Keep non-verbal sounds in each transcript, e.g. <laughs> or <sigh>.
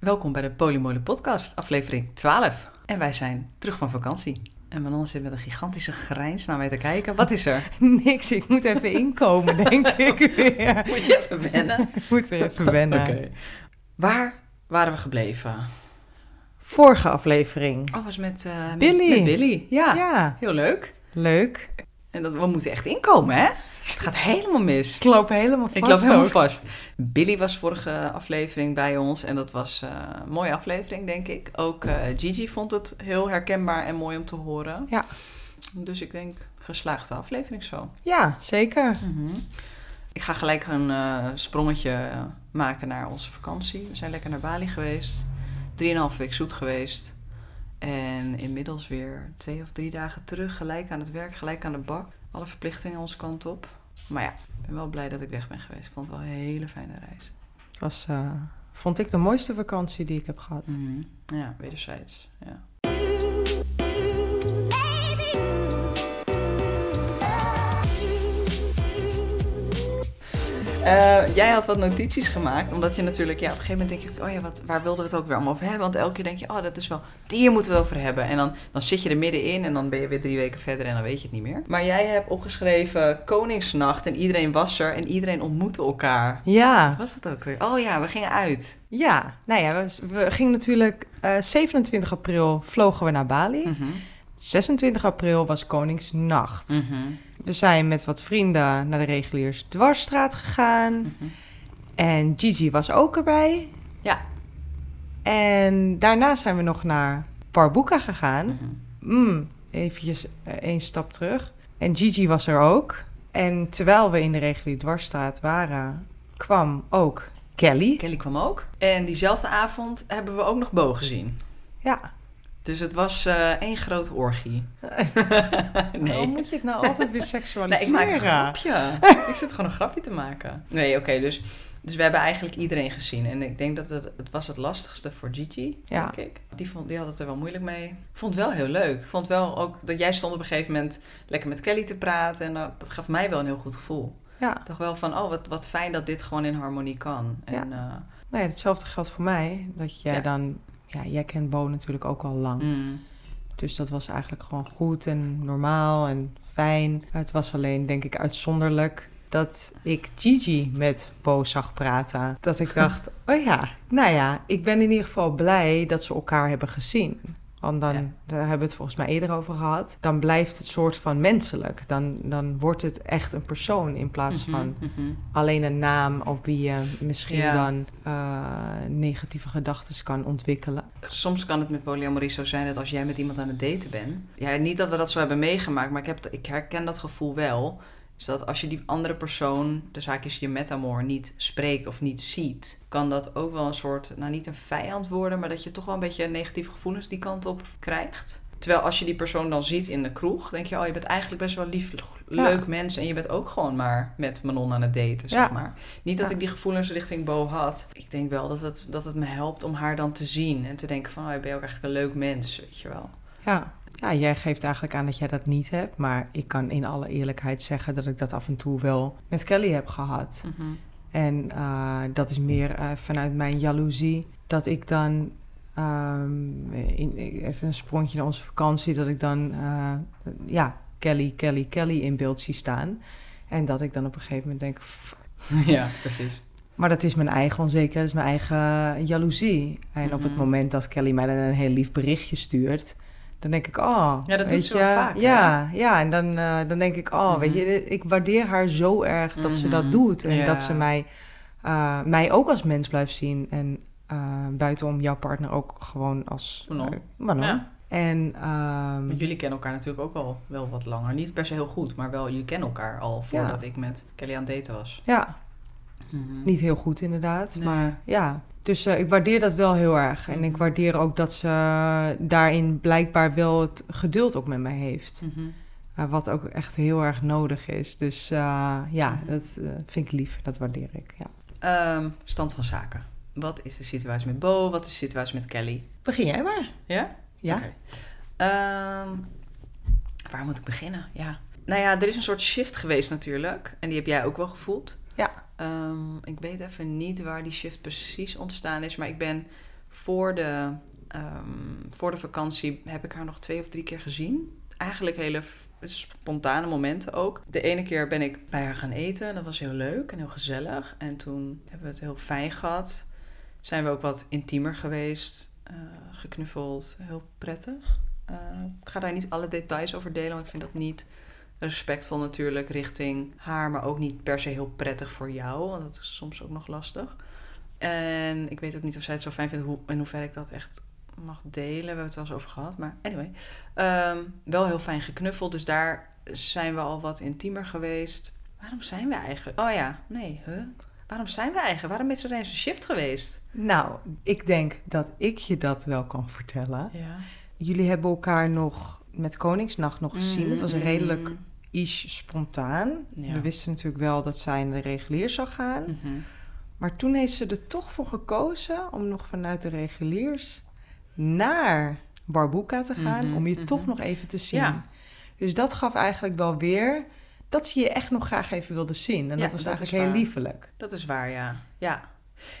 Welkom bij de Polymolen podcast, aflevering 12. En wij zijn terug van vakantie. En Manon zit met een gigantische grijns naar mij te kijken. Wat is er? <laughs> Niks, ik moet even inkomen, denk <laughs> ik weer. Moet je even wennen? <laughs> Moet weer even wennen. Oké. Waar waren we gebleven? Vorige aflevering. Oh, was met, eh, met- Billy. Met Billy, ja. Ja, Heel leuk. leuk. En dat, we moeten echt inkomen, hè? Het gaat helemaal mis. Ik loop helemaal vast Ik loop helemaal ook. vast. Billy was vorige aflevering bij ons en dat was eh, een mooie aflevering, denk ik. Ook eh, Gigi vond het heel herkenbaar en mooi om te horen. Ja. Dus ik denk, geslaagde aflevering zo. Ja, zeker. Ik ga gelijk een eh, sprongetje maken naar onze vakantie. We zijn lekker naar Bali geweest. Drieënhalf week zoet geweest. En inmiddels weer twee of drie dagen terug. Gelijk aan het werk, gelijk aan de bak. Alle verplichtingen onze kant op. Maar ja, ik ben wel blij dat ik weg ben geweest. Ik vond het wel een hele fijne reis. Het was, eh, vond ik de mooiste vakantie die ik heb gehad. Mhm. Ja, wederzijds. Ja. Eh, jij had wat notities gemaakt, omdat je natuurlijk, ja, op een gegeven moment denk je, oh ja, wat, waar wilden we het ook weer allemaal over hebben? Want elke keer denk je, oh, dat is wel, hier moeten we het over hebben. En dan, dan zit je er middenin en dan ben je weer drie weken verder en dan weet je het niet meer. Maar jij hebt opgeschreven Koningsnacht en iedereen was er en iedereen ontmoette elkaar. Ja, Wat was dat ook weer? Oh ja, we gingen uit. ja. Nou ja, we, we gingen natuurlijk... eh, 27 april vlogen we naar Bali. Mhm. 26 april was Koningsnacht. Mhm. We zijn met wat vrienden naar de reguliers dwarsstraat gegaan. Mhm. En Gigi was ook erbij. Ja. En daarna zijn we nog naar Parbuca gegaan. Mhm. Mm, eventjes eh, één stap terug. En Gigi was er ook. En terwijl we in de reguliere dwarsstraat waren, kwam ook Kelly. Kelly kwam ook. En diezelfde avond hebben we ook nog Bo gezien. Ja. Dus het was eh, één grote orgie. <laughs> Waarom nee. moet je het nou altijd weer <laughs> Nee, seksualiseren? ik maak een grapje. <laughs> ik zit gewoon een grapje te maken. Nee, oké, dus, dus we hebben eigenlijk iedereen gezien. En ik denk dat het, het was het lastigste voor Gigi, Ja. denk ik. Die, vond, die had het er wel moeilijk mee. Vond het wel heel leuk. Vond wel ook dat jij stond op een gegeven moment lekker met Kelly te praten. En dat, dat gaf mij wel een heel goed gevoel. Ja. Dacht wel van, oh, wat, wat fijn dat dit gewoon in harmonie kan. En, Ja. eh, Nee, hetzelfde geldt voor mij. Dat jij Ja. dan... Ja, jij kent Bo natuurlijk ook al lang. mm. Dus dat was eigenlijk gewoon goed en normaal en fijn. Het was alleen, denk ik, uitzonderlijk dat ik Gigi met Bo zag praten. Dat ik dacht, <laughs> oh ja, nou ja, ik ben in ieder geval blij dat ze elkaar hebben gezien. Want dan, Ja. daar hebben we het volgens mij eerder over gehad. Dan blijft het soort van menselijk. Dan, dan wordt het echt een persoon in plaats Mhm, van mhm. alleen een naam op wie je misschien Ja. dan eh, negatieve gedachten kan ontwikkelen. Soms kan het met polyamorie zo zijn dat als jij met iemand aan het daten bent. Ja, niet dat we dat zo hebben meegemaakt, maar ik, heb, ik herken dat gevoel wel. Is dat als je die andere persoon, de zaakjes je metamoor, niet spreekt of niet ziet, kan dat ook wel een soort, nou niet een vijand worden, maar dat je toch wel een beetje negatieve gevoelens die kant op krijgt. Terwijl als je die persoon dan ziet in de kroeg, denk je, oh, je bent eigenlijk best wel lief, leuk mens en je bent ook gewoon maar met Manon aan het daten, zeg Ja. maar. Niet dat Ja. ik die gevoelens richting Bo had. Ik denk wel dat het, dat het me helpt om haar dan te zien en te denken van, oh, je ook eigenlijk een leuk mens, weet je wel. Ja. Ja, jij geeft eigenlijk aan dat jij dat niet hebt. Maar ik kan in alle eerlijkheid zeggen dat ik dat af en toe wel met Kelly heb gehad. En eh, dat is meer eh, vanuit mijn jaloezie. Dat ik dan, ehm, in, even een sprongje naar onze vakantie, dat ik dan, eh, ja, Kelly, Kelly, Kelly in beeld zie staan. En dat ik dan op een gegeven moment denk, "F- <laughs> Ja, precies. maar dat is mijn eigen onzekerheid, dat is mijn eigen jaloezie. En op het Mhm. moment dat Kelly mij dan een heel lief berichtje stuurt, dan denk ik, oh, Ja, dat doet ze wel vaak, hè? Ja, ja, en dan, eh, dan denk ik, oh, Mhm. weet je, ik waardeer haar zo erg dat ze Mhm. dat doet. En Ja. dat ze mij, eh, mij ook als mens blijft zien. En eh, buitenom jouw partner ook gewoon als Manon. Manon. Ja. En ehm, jullie kennen elkaar natuurlijk ook al wel wat langer. Niet per se heel goed, maar wel, jullie kennen elkaar al voordat ik met Kelly aan het daten was. ja, Mhm. niet heel goed inderdaad, Nee. maar ja. Dus eh, ik waardeer dat wel heel erg. En ik Mhm. waardeer ook dat ze daarin blijkbaar wel het geduld ook met mij heeft. Mhm. Uh, wat ook echt heel erg nodig is. Dus uh, ja, dat vind ik lief. Dat waardeer ik. Ja. Ehm, stand van zaken. Wat is de situatie met Bo? Wat is de situatie met Kelly? Begin jij maar. Ja? Ja. Ehm, waar moet ik beginnen? Ja. Nou ja, er is een soort shift geweest natuurlijk. En die heb jij ook wel gevoeld. Ja. Ehm, ik weet even niet waar die shift precies ontstaan is. Maar ik ben voor de, ehm, voor de vakantie heb ik haar nog twee of drie keer gezien. Eigenlijk hele spontane momenten ook. De ene keer ben ik bij haar gaan eten. Dat was heel leuk en heel gezellig. En toen hebben we het heel fijn gehad. Zijn we ook wat intiemer geweest. eh, geknuffeld. Heel prettig. Eh, ik ga daar niet alle details over delen, want ik vind dat niet respectvol natuurlijk richting haar, maar ook niet per se heel prettig voor jou, want dat is soms ook nog lastig. En ik weet ook niet of zij het zo fijn vindt hoe, in hoeverre ik dat echt mag delen. We hebben het wel eens over gehad, maar anyway. Ehm, wel heel fijn geknuffeld, dus daar zijn we al wat intiemer geweest. Waarom zijn we eigenlijk? Oh ja, nee, huh? Waarom zijn we eigenlijk? Waarom is er eens een shift geweest? Nou, ik denk dat ik je dat wel kan vertellen. Ja. Jullie hebben elkaar nog met Koningsnacht nog gezien. Het was Mm, redelijk mm, iets spontaan. Ja. We wisten natuurlijk wel dat zij in de regulier zou gaan. mhm. Maar toen heeft ze er toch voor gekozen om nog vanuit de reguliers naar Barbuka te gaan. Mhm, om je mhm. toch nog even te zien. Ja. Dus dat gaf eigenlijk wel weer dat ze je echt nog graag even wilde zien. En Ja, dat was dat eigenlijk heel liefelijk. Dat is waar, ja. ja.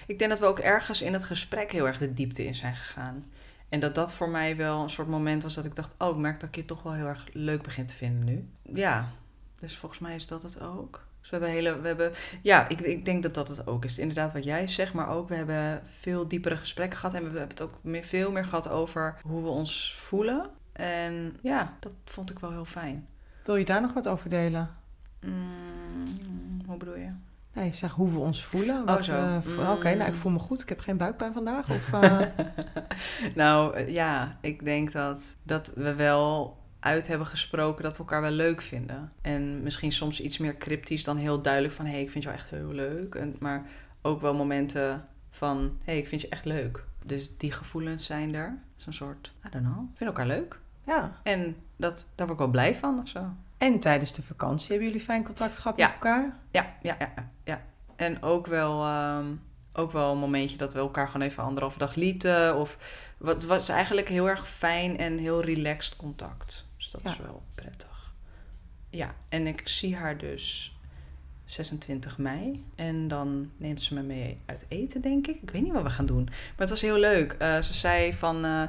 Ik denk dat we ook ergens in het gesprek heel erg de diepte in zijn gegaan. En dat dat voor mij wel een soort moment was dat ik dacht... oh, ik merk dat ik je toch wel heel erg leuk begin te vinden nu. Ja, dus volgens mij is dat het ook. Dus we hebben hele... We hebben, ja, ik, ik denk dat dat het ook is. Inderdaad wat jij zegt, maar ook... we hebben veel diepere gesprekken gehad... en we hebben het ook meer, veel meer gehad over hoe we ons voelen. En ja, dat vond ik wel heel fijn. Wil je daar nog wat over delen? Mm, hoe bedoel je? Nee, zeg hoe we ons voelen. Wat, zo. eh, Mm. Oké, nou ik voel me goed. Ik heb geen buikpijn vandaag. Of, eh, <laughs> nou eh, ja, ik denk dat, dat we wel uit hebben gesproken dat we elkaar wel leuk vinden. En misschien soms iets meer cryptisch dan heel duidelijk van... hé, hey, ik vind jou echt heel leuk. En, maar ook wel momenten van... hé, hey, ik vind je echt leuk. Dus die gevoelens zijn er. Zo'n soort, I don't know, we vinden elkaar leuk. ja. En dat, daar word ik wel blij van of zo. En tijdens de vakantie hebben jullie fijn contact gehad Ja. met elkaar? Ja, ja, ja, ja. En ook wel, ehm, ook wel een momentje dat we elkaar gewoon even anderhalve dag lieten. Of wat was eigenlijk heel erg fijn en heel relaxed contact. Dus dat Ja. is wel prettig. Ja, en ik zie haar dus 26 mei. En dan neemt ze me mee uit eten, denk ik. Ik weet niet wat we gaan doen. Maar het was heel leuk. Eh, ze zei van, eh,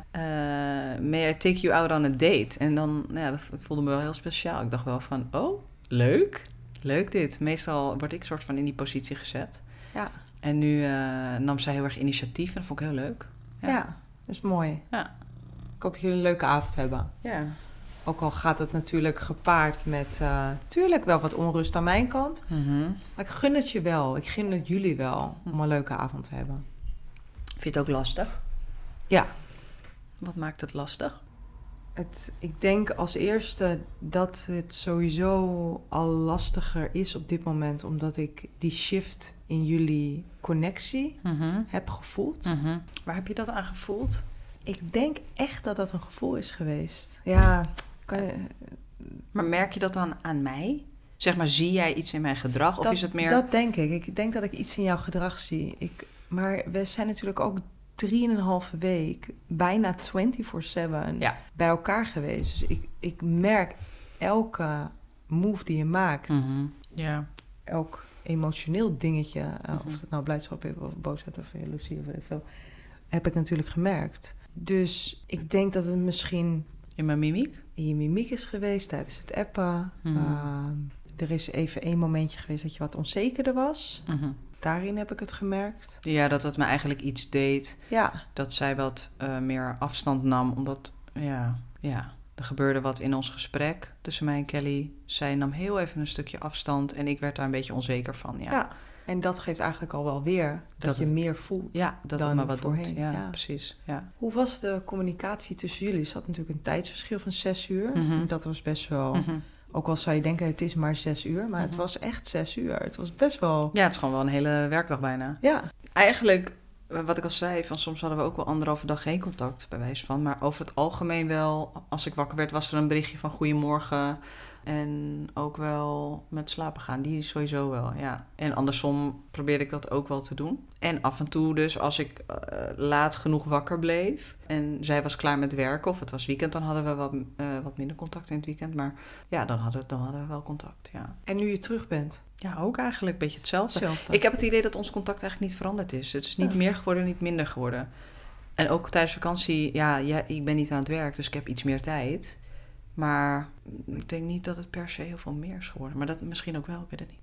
may I take you out on a date? En dan, nou ja, dat ik voelde me wel heel speciaal. Ik dacht wel van, oh, leuk. Leuk dit. Meestal word ik soort van in die positie gezet. Ja. En nu nam zij heel erg initiatief en dat vond ik heel leuk. Ja, Ja. dat is mooi. Ja. Ik hoop dat jullie een leuke avond hebben. Ja. Ook al gaat het natuurlijk gepaard met... eh tuurlijk wel wat onrust aan mijn kant. Mhm. Maar ik gun het je wel. Ik gun het jullie wel om een leuke avond te hebben. Vind je het ook lastig? Ja. Wat maakt het lastig? Het, ik denk als eerste dat het sowieso al lastiger is op dit moment... omdat ik die shift in jullie connectie Mhm. heb gevoeld. Mhm. Waar heb je dat aan gevoeld? Ik denk echt dat dat een gevoel is geweest. Ja, kan, Maar merk je dat dan aan mij? Zeg maar, zie jij iets in mijn gedrag? Of dat, is het meer... Dat denk ik. Ik denk dat ik iets in jouw gedrag zie. Ik, maar we zijn natuurlijk ook drieënhalve week, bijna 24-7 Ja. bij elkaar geweest. Dus ik, ik merk elke move die je maakt, Mhm. Ja. elk emotioneel dingetje, eh, Mhm. of het nou blijdschap is of boosheid of jaloezie of veel, heb ik natuurlijk gemerkt. Dus ik denk dat het misschien In mijn mimiek? In je mimiek is geweest tijdens het appen. Mhm. Ehm, er is even één momentje geweest dat je wat onzekerder was. Mhm. Daarin heb ik het gemerkt. Ja, dat het me eigenlijk iets deed. Ja, Dat zij wat eh, meer afstand nam. Omdat, ja, ja, er gebeurde wat in ons gesprek tussen mij en Kelly. Zij nam heel even een stukje afstand. En ik werd daar een beetje onzeker van. Ja, ja. En dat geeft eigenlijk al wel weer dat, Dat je het- meer voelt. ja dat Dan het me wat voorheen, doet. Ja, ja. precies. Ja. Hoe was de communicatie tussen jullie? Er zat natuurlijk een tijdsverschil van zes uur. Mhm. Dat was best wel... Mhm. Ook al zou je denken, het is maar zes uur. Maar het Mhm. was echt zes uur. Het was best wel... ja, het is gewoon wel een hele werkdag bijna. Ja, Eigenlijk, eh, wat ik al zei, van soms hadden we ook wel anderhalve dag geen contact, bij wijze van. Maar over het algemeen wel, als ik wakker werd, was er een berichtje van goedemorgen. En ook wel met slapen gaan, die sowieso wel, ja. En andersom probeerde ik dat ook wel te doen. En af en toe dus, als ik eh, laat genoeg wakker bleef en zij was klaar met werken of het was weekend, dan hadden we wat, eh, wat minder contact in het weekend. Maar ja, dan hadden, dan hadden we wel contact, ja. en nu je terug bent. Ja, ook eigenlijk een beetje hetzelfde. Hetzelfde. Ik heb het idee dat ons contact eigenlijk niet veranderd is. Het is niet Ja. meer geworden, niet minder geworden. En ook tijdens vakantie, ja, ja, ik ben niet aan het werk, dus ik heb iets meer tijd. Maar ik denk niet dat het per se heel veel meer is geworden. Maar dat misschien ook wel, ik weet het niet.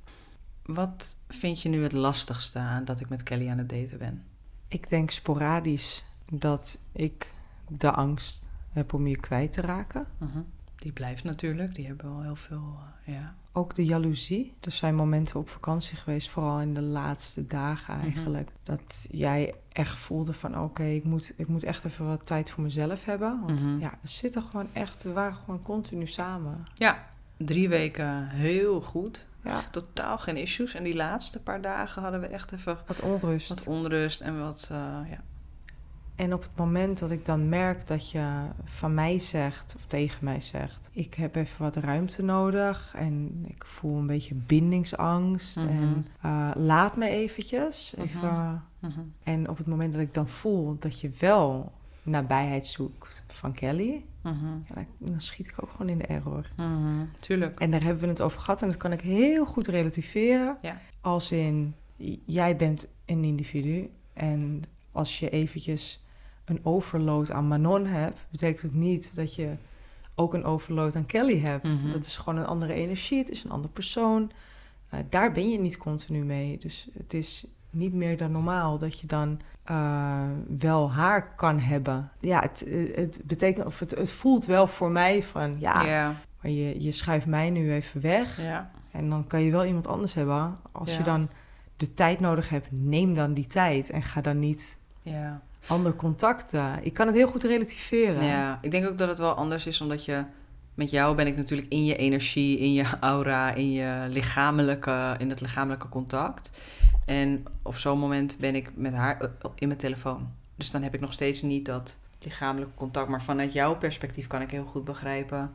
Wat vind je nu het lastigste aan dat ik met Kelly aan het daten ben? Ik denk sporadisch dat ik de angst heb om je kwijt te raken. Mhm. Die blijft natuurlijk, die hebben wel heel veel, uh, ja. Ook de jaloezie. Er zijn momenten op vakantie geweest, vooral in de laatste dagen Mhm. eigenlijk, dat jij echt voelde van oké, ik, moet, ik moet echt even wat tijd voor mezelf hebben. Want Mhm. ja, we zitten gewoon echt, we waren gewoon continu samen. Ja, drie weken heel goed. Ja. Echt totaal geen issues. En die laatste paar dagen hadden we echt even Wat onrust. wat onrust en wat, eh, ja. En op het moment dat ik dan merk dat je van mij zegt, of tegen mij zegt, ik heb even wat ruimte nodig en ik voel een beetje bindingsangst Mhm. en eh, laat me eventjes. Mhm. Even. Mhm. En op het moment dat ik dan voel dat je wel nabijheid zoekt van Kelly, ja, dan, schiet ik ook gewoon in de error. Tuurlijk. En daar hebben we het over gehad en dat kan ik heel goed relativeren. Ja. Als in, jij bent een individu en als je eventjes een overload aan Manon hebt, betekent het niet dat je ook een overload aan Kelly hebt. Mhm. Dat is gewoon een andere energie, het is een andere persoon. Eh, daar ben je niet continu mee. Dus het is niet meer dan normaal dat je dan eh, wel haar kan hebben. Ja, het, het betekent, of het, het voelt wel voor mij van ja, maar je, je schuift mij nu even weg. En dan kan je wel iemand anders hebben. Als je dan de tijd nodig hebt, neem dan die tijd. En ga dan niet Ja. Ander contacten. Ik kan het heel goed relativeren. ja. Ik denk ook dat het wel anders is, omdat je... Met jou ben ik natuurlijk in je energie, in je aura, in je lichamelijke, in het lichamelijke contact. En op zo'n moment ben ik met haar eh, in mijn telefoon. Dus dan heb ik nog steeds niet dat lichamelijke contact. Maar vanuit jouw perspectief kan ik heel goed begrijpen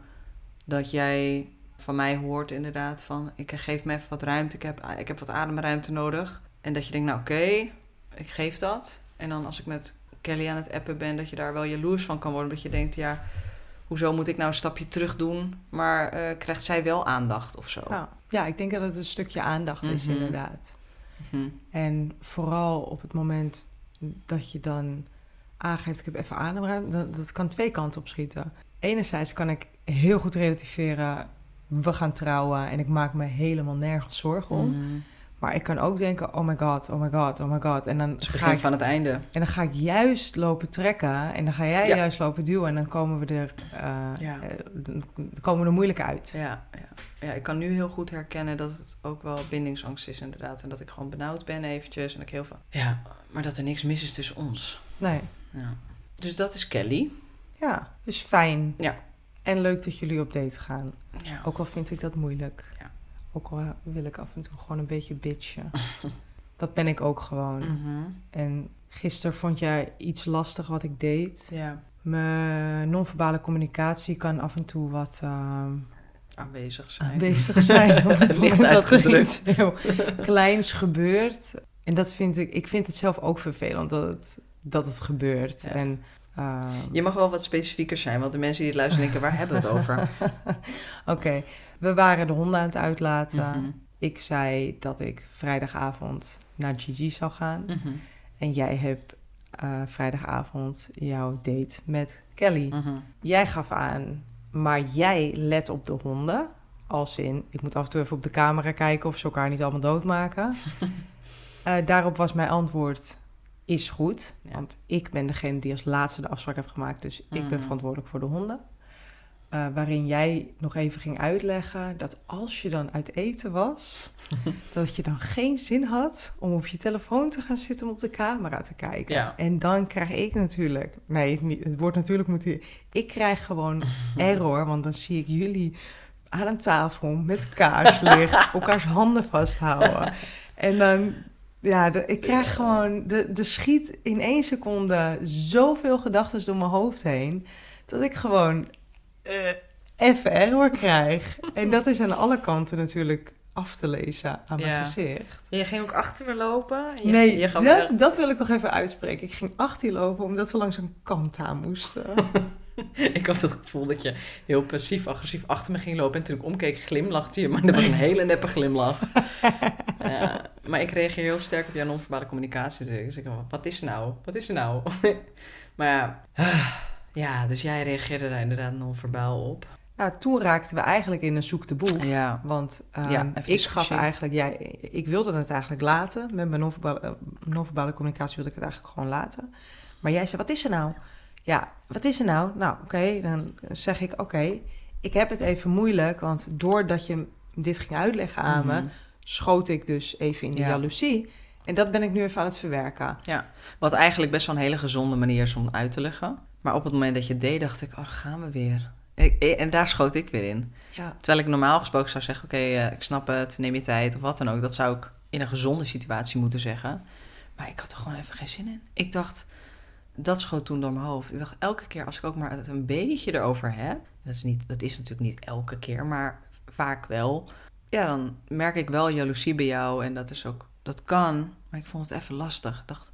dat jij van mij hoort inderdaad van... ik geef me even wat ruimte, ik heb, ik heb wat ademruimte nodig. En dat je denkt, nou oké, ik geef dat. En dan als ik met Kelly aan het appen ben, dat je daar wel jaloers van kan worden. Dat je denkt, ja, hoezo moet ik nou een stapje terug doen? Maar eh, krijgt zij wel aandacht of zo? Ja. ja, ik denk dat het een stukje aandacht is, Mhm. inderdaad. Mhm. En vooral op het moment dat je dan aangeeft... ik heb even ademruimte, dat, dat kan twee kanten op schieten. Enerzijds kan ik heel goed relativeren... we gaan trouwen en ik maak me helemaal nergens zorgen om. Mhm. Maar ik kan ook denken, oh my god, oh my god, oh my god. En dan, Het is het ga begin ik, van het einde. en dan ga ik juist lopen trekken en dan ga jij Ja. juist lopen duwen... en dan komen we er, eh, Ja. eh, dan komen we er moeilijk uit. Ja, ja. ja, ik kan nu heel goed herkennen dat het ook wel bindingsangst is inderdaad. En dat ik gewoon benauwd ben eventjes. En ik heel veel... Ja, maar dat er niks mis is tussen ons. Nee, Ja. Dus dat is Kelly. ja, dus fijn. Ja. En leuk dat jullie op date gaan. Ja. Ook al vind ik dat moeilijk. Ja. Ook al wil ik af en toe gewoon een beetje bitchen. <laughs> dat ben ik ook gewoon. Mhm. En gisteren vond jij iets lastig wat ik deed. Ja, Mijn non-verbale communicatie kan af en toe wat ehm, aanwezig zijn. aanwezig zijn. <laughs> het er uitgedrukt. heel kleins gebeurt. En dat vind ik, ik vind het zelf ook vervelend dat het, dat het gebeurt. Ja. En, ehm, Je mag wel wat specifieker zijn, want de mensen die het luisteren denken, waar hebben we het over? <laughs> Oké, we waren de honden aan het uitlaten. Mhm. Ik zei dat ik vrijdagavond naar Gigi zou gaan. Mhm. En jij hebt eh, vrijdagavond jouw date met Kelly. Mhm. Jij gaf aan, maar jij let op de honden. Als in, ik moet af en toe even op de camera kijken of ze elkaar niet allemaal doodmaken. <laughs> Eh, daarop was mijn antwoord, is goed. Ja. Want ik ben degene die als laatste de afspraak heeft gemaakt. Dus ik ben verantwoordelijk voor de honden. Eh, waarin jij nog even ging uitleggen dat als je dan uit eten was, <laughs> dat je dan geen zin had om op je telefoon te gaan zitten om op de camera te kijken. Ja. En dan krijg ik natuurlijk, nee, niet, het woord natuurlijk moet hier. Ik krijg gewoon <laughs> error, want dan zie ik jullie aan een tafel met kaarslicht <laughs> elkaars handen vasthouden. En dan, ja, de- ik krijg gewoon, de, de schiet in één seconde zoveel gedachten door mijn hoofd heen, dat ik gewoon eh, even error krijg. En dat is aan alle kanten natuurlijk af te lezen aan mijn Ja. gezicht. Je ging ook achter me lopen? Je, nee, je dat, dat wil ik nog even uitspreken. Ik ging achter je lopen omdat we langs een kant aan moesten. <laughs> Ik had het gevoel dat je heel passief-agressief achter me ging lopen. En toen ik omkeek, glimlachte je. Maar dat was een hele neppe glimlach. <laughs> Ja, maar ik reageer heel sterk op jouw non-verbale communicatie. Dus ik zeg, wat is er nou? Wat is er nou? <laughs> Maar ja, ja, dus jij reageerde daar inderdaad non-verbaal op. Nou, toen raakten we eigenlijk in een zoek de boef. Ja. Want ehm, Ja, ik gaf eigenlijk, ja, ik wilde het eigenlijk laten. Met mijn non-verbale, eh, non-verbale communicatie wilde ik het eigenlijk gewoon laten. Maar jij zei, wat is er nou? Ja, wat is er nou? Nou, oké, dan zeg ik, oké, ik heb het even moeilijk. Want doordat je dit ging uitleggen aan me, Mhm. schoot ik dus even in de Ja. jaloezie. En dat ben ik nu even aan het verwerken. Wat eigenlijk best wel een hele gezonde manier is om uit te leggen. Maar op het moment dat je het deed, dacht ik, oh, daar gaan we weer. Ik- en daar schoot ik weer in. Ja. Terwijl ik normaal gesproken zou zeggen, oké, eh, ik snap het, neem je tijd of wat dan ook. Dat zou ik in een gezonde situatie moeten zeggen. Maar ik had er gewoon even geen zin in. Ik dacht, dat schoot toen door mijn hoofd. Ik dacht, elke keer als ik ook maar het een beetje erover heb... Dat is, niet, dat is natuurlijk niet elke keer, maar vaak wel. Ja, dan merk ik wel jaloezie bij jou en dat is ook, dat kan. Maar ik vond het even lastig. Ik dacht,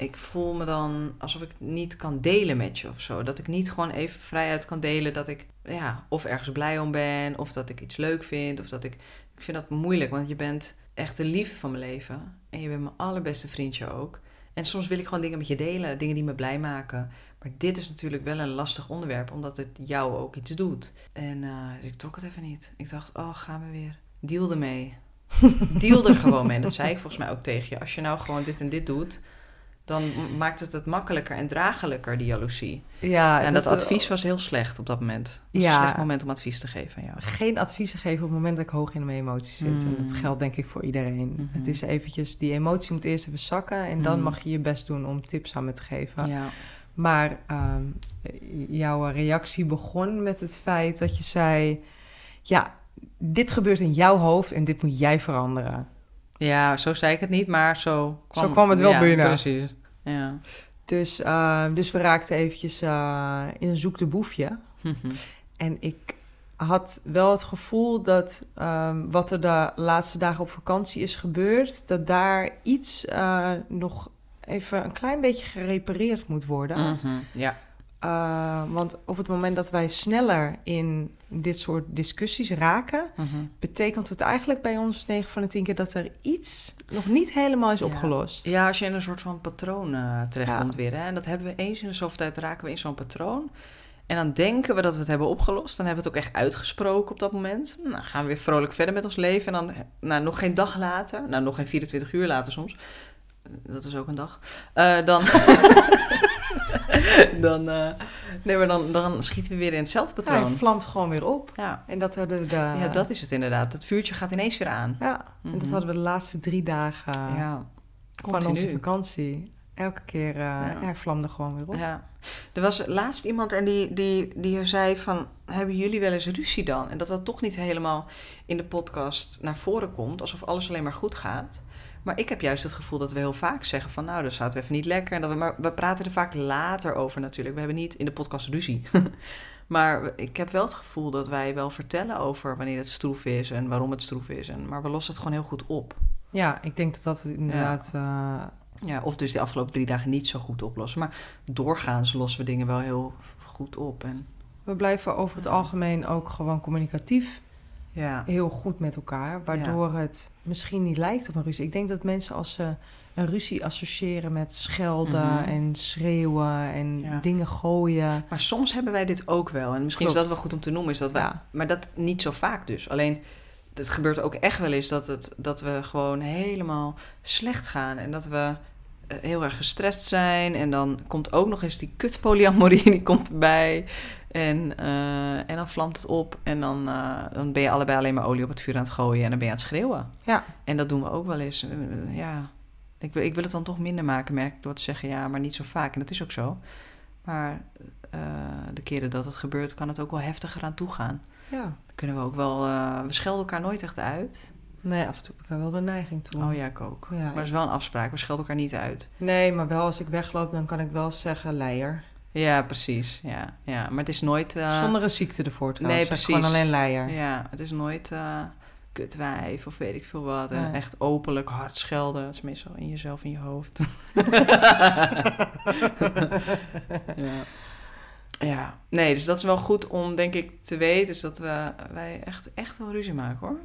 ik voel me dan alsof ik niet kan delen met je of zo. Dat ik niet gewoon even vrijuit kan delen dat ik ja, of ergens blij om ben, of dat ik iets leuk vind, of dat ik. Ik vind dat moeilijk, want je bent echt de liefde van mijn leven. En je bent mijn allerbeste vriendje ook. En soms wil ik gewoon dingen met je delen, dingen die me blij maken. Maar dit is natuurlijk wel een lastig onderwerp, omdat het jou ook iets doet. En eh, ik trok het even niet. Ik dacht, oh, gaan we weer. Deal ermee. <laughs> Deal er gewoon mee. En dat zei ik volgens mij ook tegen je. Als je nou gewoon dit en dit doet, dan maakt het het makkelijker en draaglijker, die jaloezie. Ja, en dat, advies was heel slecht op dat moment. Het Ja. een slecht moment om advies te geven aan jou. geen adviezen geven op het moment dat ik hoog in mijn emoties zit. En Mm. dat geldt denk ik voor iedereen. Mhm. Het is eventjes, die emotie moet eerst even zakken... en dan Mm. mag je je best doen om tips aan me te geven. Ja. Maar ehm, jouw reactie begon met het feit dat je zei... ja, dit gebeurt in jouw hoofd en dit moet jij veranderen. Ja, zo zei ik het niet, maar zo kwam, Zo kwam het wel ja, binnen. Precies. Ja. Dus, ehm, dus we raakten eventjes eh, in een zoek de boefje. Mhm. En ik had wel het gevoel dat ehm, wat er de laatste dagen op vakantie is gebeurd, dat daar iets eh, nog even een klein beetje gerepareerd moet worden. Mhm. Ja. Eh, want op het moment dat wij sneller in dit soort discussies raken, Mhm. betekent het eigenlijk bij ons 9 van de 10 keer dat er iets nog niet helemaal is opgelost. Ja, als je in een soort van patroon eh terechtkomt Ja. weer. Hè? En dat hebben we eens in de zoveel tijd, raken we in zo'n patroon. En dan denken we dat we het hebben opgelost. Dan hebben we het ook echt uitgesproken op dat moment. Nou, gaan we weer vrolijk verder met ons leven. En dan, nou, nog geen dag later, nou, nog geen 24 uur later soms. Eh, Dat is ook een dag. Eh, dan, <laughs> <laughs> dan, eh, nee, maar dan, dan schieten we weer in hetzelfde Ja, patroon. hij vlamt gewoon weer op. Ja, En dat hadden we de, ja, dat is het inderdaad. Het vuurtje gaat ineens weer aan. ja, en dat Mhm. hadden we de laatste drie dagen Ja, van onze vakantie. Elke keer, eh Ja. ja. hij vlamde gewoon weer op. Ja. Er was laatst iemand en die, die, die zei van... hebben jullie wel eens ruzie dan? En dat dat toch niet helemaal in de podcast naar voren komt... alsof alles alleen maar goed gaat. Maar ik heb juist het gevoel dat we heel vaak zeggen van... nou, dat zaten we even niet lekker. En dat we, maar we praten er vaak later over natuurlijk. We hebben niet in de podcast ruzie. <laughs> maar ik heb wel het gevoel dat wij wel vertellen over... wanneer het stroef is en waarom het stroef is. En, maar we lossen het gewoon heel goed op. Ja, ik denk dat dat inderdaad... eh, Ja, of dus de afgelopen drie dagen niet zo goed oplossen. Maar doorgaans lossen we dingen wel heel goed op. En we blijven over het Ja. algemeen ook gewoon communicatief ja, heel goed met elkaar. Waardoor het misschien niet lijkt op een ruzie. Ik denk dat mensen als ze een ruzie associëren met schelden Mhm. en schreeuwen en Ja. dingen gooien. maar soms hebben wij dit ook wel. En misschien is dat wel goed om te noemen. Is dat wij. Maar dat niet zo vaak dus. Alleen, het gebeurt ook echt wel eens dat, het, dat we gewoon helemaal slecht gaan. En dat we eh, heel erg gestrest zijn. En dan komt ook nog eens die kut polyamorie, <laughs> die komt erbij. En, eh, en dan vlamt het op. En dan, eh, dan ben je allebei alleen maar olie op het vuur aan het gooien. En dan ben je aan het schreeuwen. Ja. En dat doen we ook wel eens. Eh, ja, ik wil, ik wil het dan toch minder maken, merk ik, door te zeggen ja, maar niet zo vaak. En dat is ook zo. Maar de keren dat het gebeurt, kan het ook wel heftiger aan toe gaan. Ja. Dan kunnen we ook wel... we schelden elkaar nooit echt uit. Nee, af en toe heb ik daar wel de neiging toe. Oh ja, ik ook. Ja, Maar het is wel een afspraak. We schelden elkaar niet uit. Nee, maar wel als ik wegloop, dan kan ik wel zeggen leier. Ja, precies. Ja, ja. Maar het is nooit... eh, Zonder een ziekte ervoor trouwens. Nee, Zeg Gewoon precies. alleen leier. Ja, het is nooit eh kutwijf of weet ik veel wat. En Nee. echt openlijk hard schelden. Het is meestal in jezelf, in je hoofd. <laughs> ja. ja. Nee, dus dat is wel goed om, denk ik, te weten. Is dat we, wij echt, echt wel ruzie maken, hoor.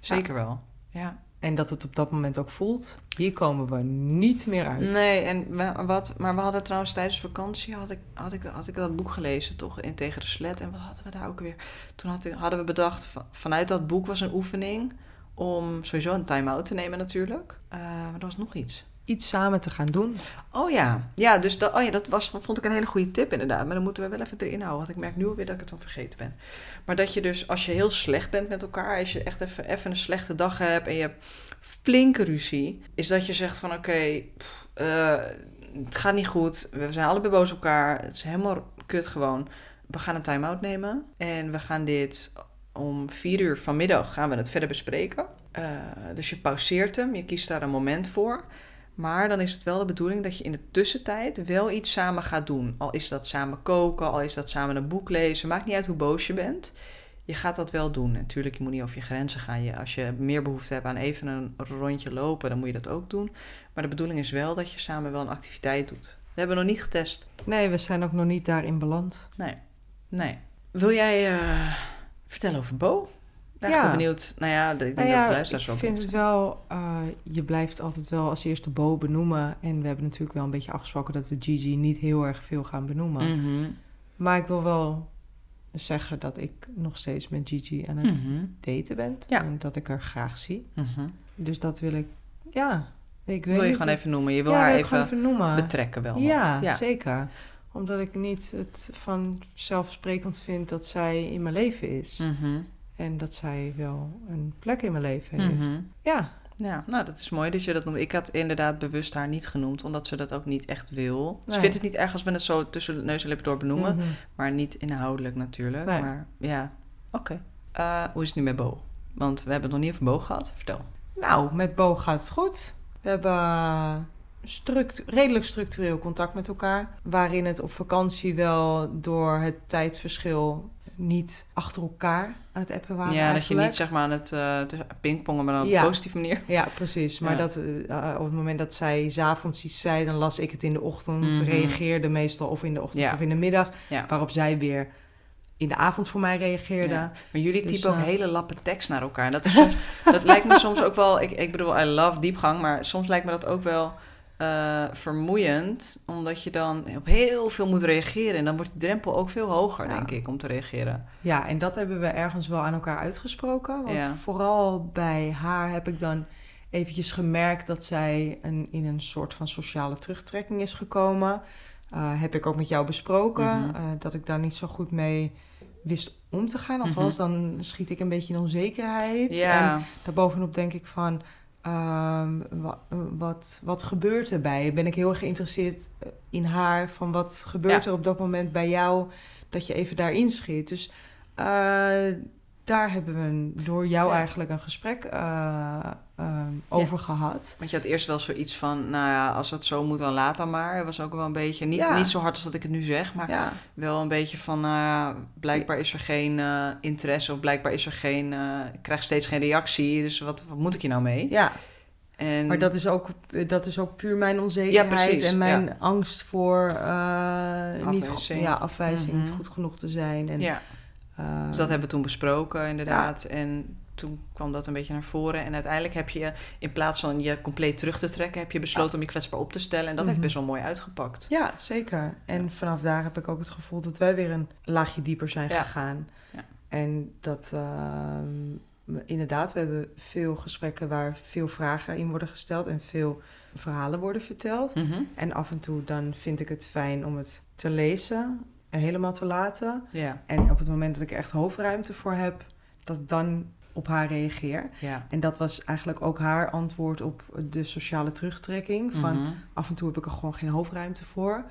Zeker wel. Ja. En dat het op dat moment ook voelt. Hier komen we niet meer uit. Nee, en wat, maar we hadden trouwens tijdens vakantie had ik, had, ik, had ik dat boek gelezen, toch? In Tegen de Slet. En wat hadden we daar ook weer? Toen had ik, hadden we bedacht, vanuit dat boek was een oefening om sowieso een time-out te nemen natuurlijk. Uh, maar er was nog iets iets samen te gaan doen. Oh ja, ja, dus dat, oh ja, dat was, vond ik een hele goede tip inderdaad. Maar dan moeten we wel even erin houden, want ik merk nu alweer dat ik het dan vergeten ben. Maar dat je dus, als je heel slecht bent met elkaar, als je echt even, even een slechte dag hebt en je hebt flinke ruzie, is dat je zegt van oké, uh, het gaat niet goed, we zijn allebei boos op elkaar, het is helemaal kut gewoon. We gaan een time-out nemen en we gaan dit om vier uur vanmiddag gaan we het verder bespreken. Uh, dus je pauzeert hem, je kiest daar een moment voor. Maar dan is het wel de bedoeling dat je in de tussentijd wel iets samen gaat doen. Al is dat samen koken, al is dat samen een boek lezen. Maakt niet uit hoe boos je bent. Je gaat dat wel doen. Natuurlijk, je moet niet over je grenzen gaan. Je, als je meer behoefte hebt aan even een rondje lopen, dan moet je dat ook doen. Maar de bedoeling is wel dat je samen wel een activiteit doet. We hebben nog niet getest. Nee, we zijn ook nog niet daarin beland. Nee, nee. Wil jij uh, vertellen over Bo? Ben ja. benieuwd. Nou ja, ik denk nou ja, dat Ik vind het wel, uh, je blijft altijd wel als eerste Bo benoemen. En we hebben natuurlijk wel een beetje afgesproken dat we Gigi niet heel erg veel gaan benoemen. Mhm. Maar ik wil wel zeggen dat ik nog steeds met Gigi aan het mhm. daten ben. Ja. En dat ik haar graag zie. Mhm. Dus dat wil ik, ja. Ik wil je gewoon even noemen? Je wil haar even, betrekken wel. Ja, ja, zeker. Omdat ik niet het vanzelfsprekend vind dat zij in mijn leven is. En dat zij wel een plek in mijn leven heeft. Mhm. Ja. Ja, nou dat is mooi dat je dat noemt. Ik had inderdaad bewust haar niet genoemd, omdat ze dat ook niet echt wil. Ze vindt het niet erg als we het zo tussen neus en lippen door benoemen, mhm. maar niet inhoudelijk natuurlijk. Maar ja, oké. Eh, hoe is het nu met Bo? Want we hebben het nog niet over Bo gehad. Vertel. Nou, met Bo gaat het goed. We hebben struct redelijk structureel contact met elkaar. Waarin het op vakantie wel door het tijdsverschil niet achter elkaar aan het appen waren. Ja, dat je niet zeg maar aan het uh, pingpongen, maar op een positieve manier. <laughs> Ja, precies. Maar dat uh, op het moment dat zij s'avonds iets zei, dan las ik het in de ochtend. Mm Reageerde meestal of in de ochtend of in de middag. Waarop zij weer in de avond voor mij reageerde. Maar jullie dus, typen ook hele lappe tekst naar elkaar. Dat, is <laughs> soms, dat lijkt me soms ook wel... Ik, ik bedoel, I love diepgang, maar soms lijkt me dat ook wel uh, vermoeiend, omdat je dan op heel veel moet reageren. En dan wordt de drempel ook veel hoger, denk ik, om te reageren. Ja, en dat hebben we ergens wel aan elkaar uitgesproken. Want vooral bij haar heb ik dan eventjes gemerkt dat zij een, in een soort van sociale terugtrekking is gekomen. Uh, heb ik ook met jou besproken, mhm. uh, dat ik daar niet zo goed mee wist om te gaan. Althans, mm dan schiet ik een beetje in onzekerheid. Ja. En daarbovenop denk ik van Ehm, wat, wat, gebeurt er bij Ben ik heel erg geïnteresseerd eh, in haar. Van wat gebeurt er op dat moment bij jou dat je even daarin schiet. Dus uh, daar hebben we door jou eigenlijk een gesprek uh, over gehad. Want je had eerst wel zoiets van, nou ja, als het zo moet, dan laat dan maar. Het was ook wel een beetje, niet, niet zo hard als dat ik het nu zeg, maar wel een beetje van, nou blijkbaar is er geen uh, interesse of blijkbaar is er geen, ik krijg steeds geen reactie, dus wat, wat moet ik hier nou mee? Ja. En... Maar dat is, ook, dat is ook puur mijn onzekerheid en mijn angst voor uh, niet ja, afwijzing, niet mhm. goed genoeg te zijn. En, ja. Uh, dus dat hebben we toen besproken, inderdaad. En toen kwam dat een beetje naar voren. En uiteindelijk heb je, in plaats van je compleet terug te trekken, heb je besloten om je kwetsbaar op te stellen. En dat heeft mhm. best wel mooi uitgepakt. Ja, zeker. En vanaf daar heb ik ook het gevoel dat wij weer een laagje dieper zijn gegaan. En dat uh, inderdaad, we hebben veel gesprekken waar veel vragen in worden gesteld en veel verhalen worden verteld. Mhm. En af en toe dan vind ik het fijn om het te lezen en helemaal te laten. Ja. En op het moment dat ik er echt hoofdruimte voor heb, dat dan op haar reageer. Ja. En dat was eigenlijk ook haar antwoord op de sociale terugtrekking. Van mhm. af en toe heb ik er gewoon geen hoofdruimte voor.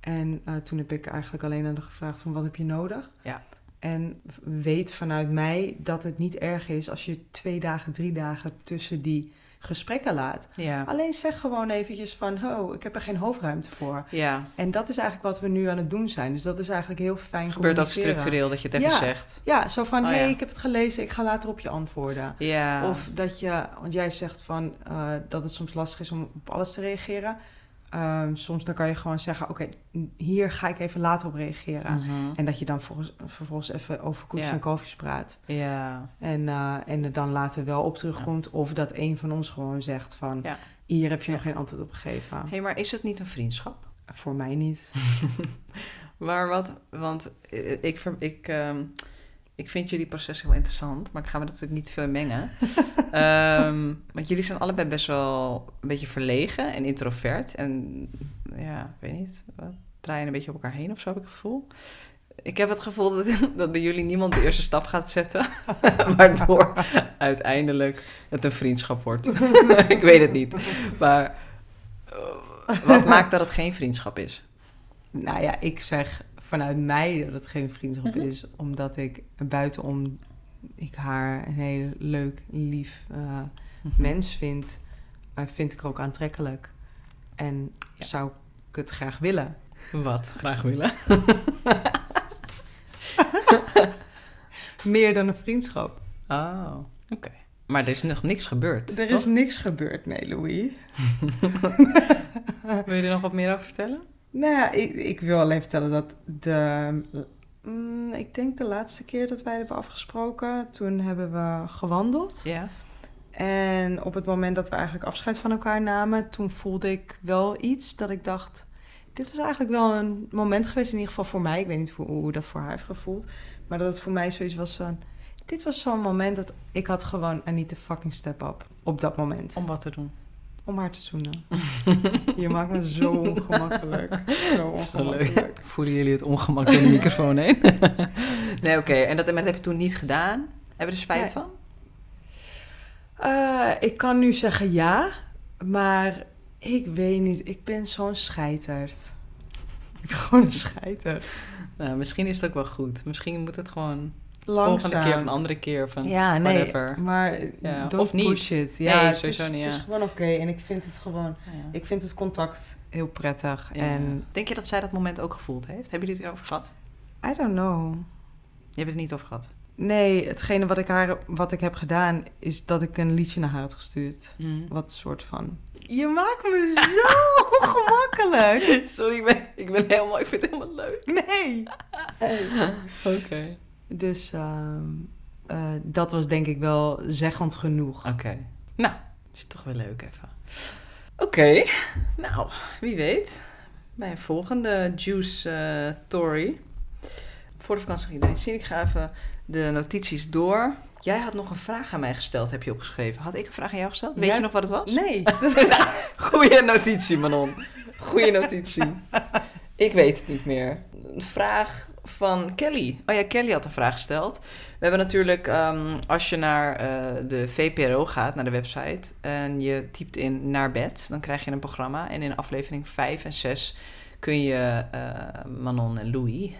En uh, toen heb ik eigenlijk alleen aan haar gevraagd van wat heb je nodig? Ja. En weet vanuit mij dat het niet erg is als je twee dagen, drie dagen tussen die gesprekken laat. Ja. Alleen zeg gewoon eventjes van, oh, ik heb er geen hoofdruimte voor. Ja. En dat is eigenlijk wat we nu aan het doen zijn. Dus dat is eigenlijk heel fijn gebeurt ook structureel dat je het even zegt. Ja, zo van, hé, oh, hey, ik heb het gelezen, ik ga later op je antwoorden. Ja. Of dat je, want jij zegt van, uh, dat het soms lastig is om op alles te reageren. Ehm, soms dan kan je gewoon zeggen, oké, hier ga ik even later op reageren. Mhm. En dat je dan vervolgens, vervolgens even over koekjes Ja. en koffies praat. Ja. En, eh, en er dan later wel op terugkomt. Of dat een van ons gewoon zegt van... Ja. hier heb je nog geen antwoord op gegeven. Hé, hey, maar is het niet een vriendschap? Voor mij niet. <laughs> Maar wat, want eh, ik, ver- ik, ehm, ik vind jullie proces heel interessant, maar ik ga me natuurlijk niet veel mengen. <laughs> Ehm, want jullie zijn allebei best wel een beetje verlegen en introvert. En ja, ik weet niet, wat, draaien een beetje op elkaar heen of zo heb ik het gevoel. Ik heb het gevoel dat, <laughs> dat bij jullie niemand de eerste stap gaat zetten, <laughs> waardoor uiteindelijk het een vriendschap wordt. ik weet het niet. Maar eh, wat maakt dat het geen vriendschap is? Nou ja, ik zeg vanuit mij dat het geen vriendschap Mhm. is. Omdat ik buitenom ik haar een heel leuk, lief eh, mens vind. eh, vind ik haar ook aantrekkelijk. En Ja. zou ik het graag willen. Wat? Graag willen. <laughs> Meer dan een vriendschap. Oh, oké. Maar er is nog niks gebeurd. Er is niks gebeurd, nee, Louis. <laughs> Wil je er nog wat meer over vertellen? Nou ja, ik, ik wil alleen vertellen dat de... mm, ik denk de laatste keer dat wij hebben afgesproken, toen hebben we gewandeld. Ja. En op het moment dat we eigenlijk afscheid van elkaar namen, toen voelde ik wel iets dat ik dacht... Dit was eigenlijk wel een moment geweest, in ieder geval voor mij. Ik weet niet hoe, hoe dat voor haar heeft gevoeld. Maar dat het voor mij zoiets was van... Dit was zo'n moment dat ik had gewoon need to fucking step up. Op dat moment. Om wat te doen. Om haar te zoenen. <laughs> Je maakt me zo ongemakkelijk. Zo ongemakkelijk. Voelen jullie het ongemak door de microfoon heen? <laughs> nee, oké. En dat, maar dat heb je toen niet gedaan? Hebben we er spijt Nee. van? Eh, ik kan nu zeggen ja, maar ik weet niet. Ik ben zo'n scheiterd. Ik <laughs> ben gewoon een scheiterd. Nou, misschien is het ook wel goed. Misschien moet het gewoon Langzaam. volgende keer of een andere keer van... Ja, nee, whatever. maar Ja, don't of niet. push it. Ja, Nee, het sowieso is, niet, Het ja. is gewoon oké en ik vind het gewoon... Ja. Ik vind het contact heel prettig. Ja. En Denk je dat zij dat moment ook gevoeld heeft? Hebben jullie het erover gehad? I don't know. Je hebt het niet over gehad. Nee, hetgene wat ik, haar, wat ik heb gedaan is dat ik een liedje naar haar had gestuurd. Mm. Wat soort van... Je maakt me zo <laughs> ongemakkelijk. <laughs> Sorry, ik ben, ik ben helemaal... Ik vind het helemaal leuk. Nee. <laughs> Oké. Dus ehm, eh, dat was denk ik wel zeggend genoeg. Oké. Nou, is toch wel leuk even. Oké. Nou, wie weet. Bij een volgende Juice eh Tory. Voor de vakantie iedereen zien. Ik ga even de notities door. Jij had nog een vraag aan mij gesteld, heb je opgeschreven. Had ik een vraag aan jou gesteld? Weet je nog wat het was? Nee. <laughs> Goeie notitie, Manon. Goeie notitie. Ik weet het niet meer. Een vraag van Kelly. Oh ja, Kelly had een vraag gesteld. We hebben natuurlijk, ehm, als je naar eh, de VPRO gaat, naar de website, en je typt in naar bed, dan krijg je een programma. En in aflevering 5 en 6 kun je eh, Manon en Louis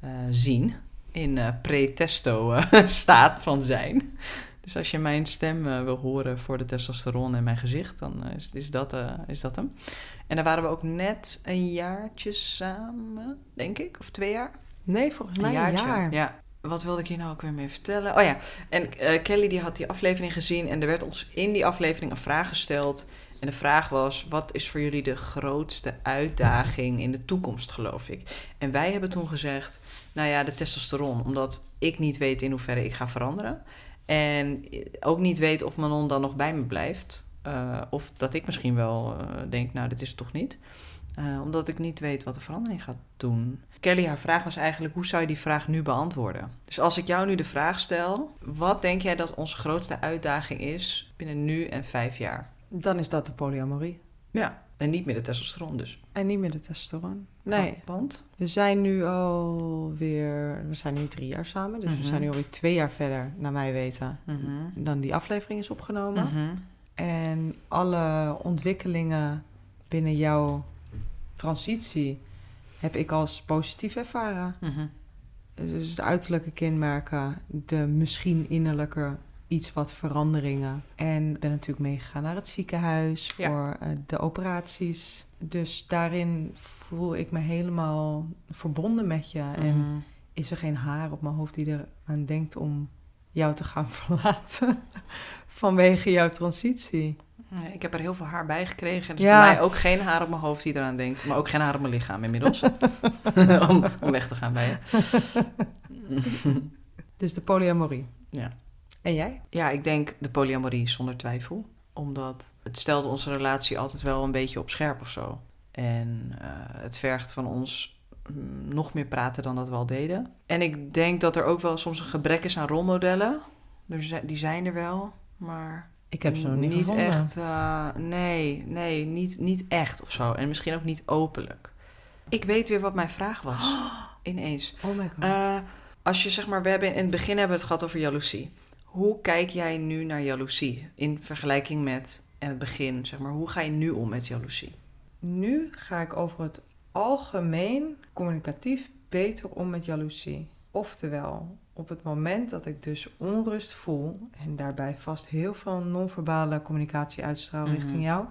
eh, zien in pre-testo <laughs> staat van zijn. Dus als je mijn stem wil horen voor de testosteron en mijn gezicht, dan is, is, dat, is dat hem. En daar waren we ook net een jaartje samen, denk ik, of twee jaar. Nee, volgens mij een, jaar. Ja. Wat wilde ik hier nou ook weer mee vertellen? Oh ja, en eh, Kelly die had die aflevering gezien en er werd ons in die aflevering een vraag gesteld. En de vraag was, wat is voor jullie de grootste uitdaging in de toekomst, geloof ik? En wij hebben toen gezegd, nou ja, de testosteron. Omdat ik niet weet in hoeverre ik ga veranderen. En ook niet weet of Manon dan nog bij me blijft. Eh, of dat ik misschien wel eh, denk, nou, dit is het toch niet. Omdat ik niet weet wat de verandering gaat doen. Kelly, haar vraag was eigenlijk: hoe zou je die vraag nu beantwoorden? Dus als ik jou nu de vraag stel: wat denk jij dat onze grootste uitdaging is binnen nu en vijf jaar? Dan is dat de polyamorie. Ja, en niet meer de testosteron dus. En niet meer de testosteron. Nee. Want? We zijn nu alweer... We zijn nu drie jaar samen. Dus Mhm. we zijn nu alweer twee jaar verder, naar mij weten, Mhm. dan die aflevering is opgenomen. Mhm. En alle ontwikkelingen binnen jouw transitie heb ik als positief ervaren. Mhm. Dus de uiterlijke kenmerken, de misschien innerlijke iets wat veranderingen. En ben natuurlijk meegegaan naar het ziekenhuis voor eh, de operaties. Dus daarin voel ik me helemaal verbonden met je. En Mhm. is er geen haar op mijn hoofd die er aan denkt om jou te gaan <laughs> verlaten vanwege jouw transitie. Ik heb er heel veel haar bij gekregen. Dus ja. bij mij ook geen haar op mijn hoofd die eraan denkt. Maar ook geen haar op mijn lichaam inmiddels. <laughs> om, om weg te gaan bij je. <laughs> dus de polyamorie. Ja. En jij? Ja, ik denk de polyamorie zonder twijfel. Omdat het stelt onze relatie altijd wel een beetje op scherp of zo. En uh, het vergt van ons mm, nog meer praten dan dat we al deden. En ik denk dat er ook wel soms een gebrek is aan rolmodellen. Dus die zijn er wel, maar ik heb ze nog niet, niet echt. Uh, nee, nee, niet, niet echt of zo. En misschien ook niet openlijk. Ik weet weer wat mijn vraag was. <gasps> Ineens. Oh my god. Uh, als je zeg maar, we hebben in het begin hebben we het gehad over jaloezie. Hoe kijk jij nu naar jaloezie in vergelijking met in het begin? Zeg maar, hoe ga je nu om met jaloezie? Nu ga ik over het algemeen communicatief beter om met jaloezie. Oftewel, op het moment dat ik dus onrust voel en daarbij vast heel veel non-verbale communicatie uitstraal richting mhm. jou,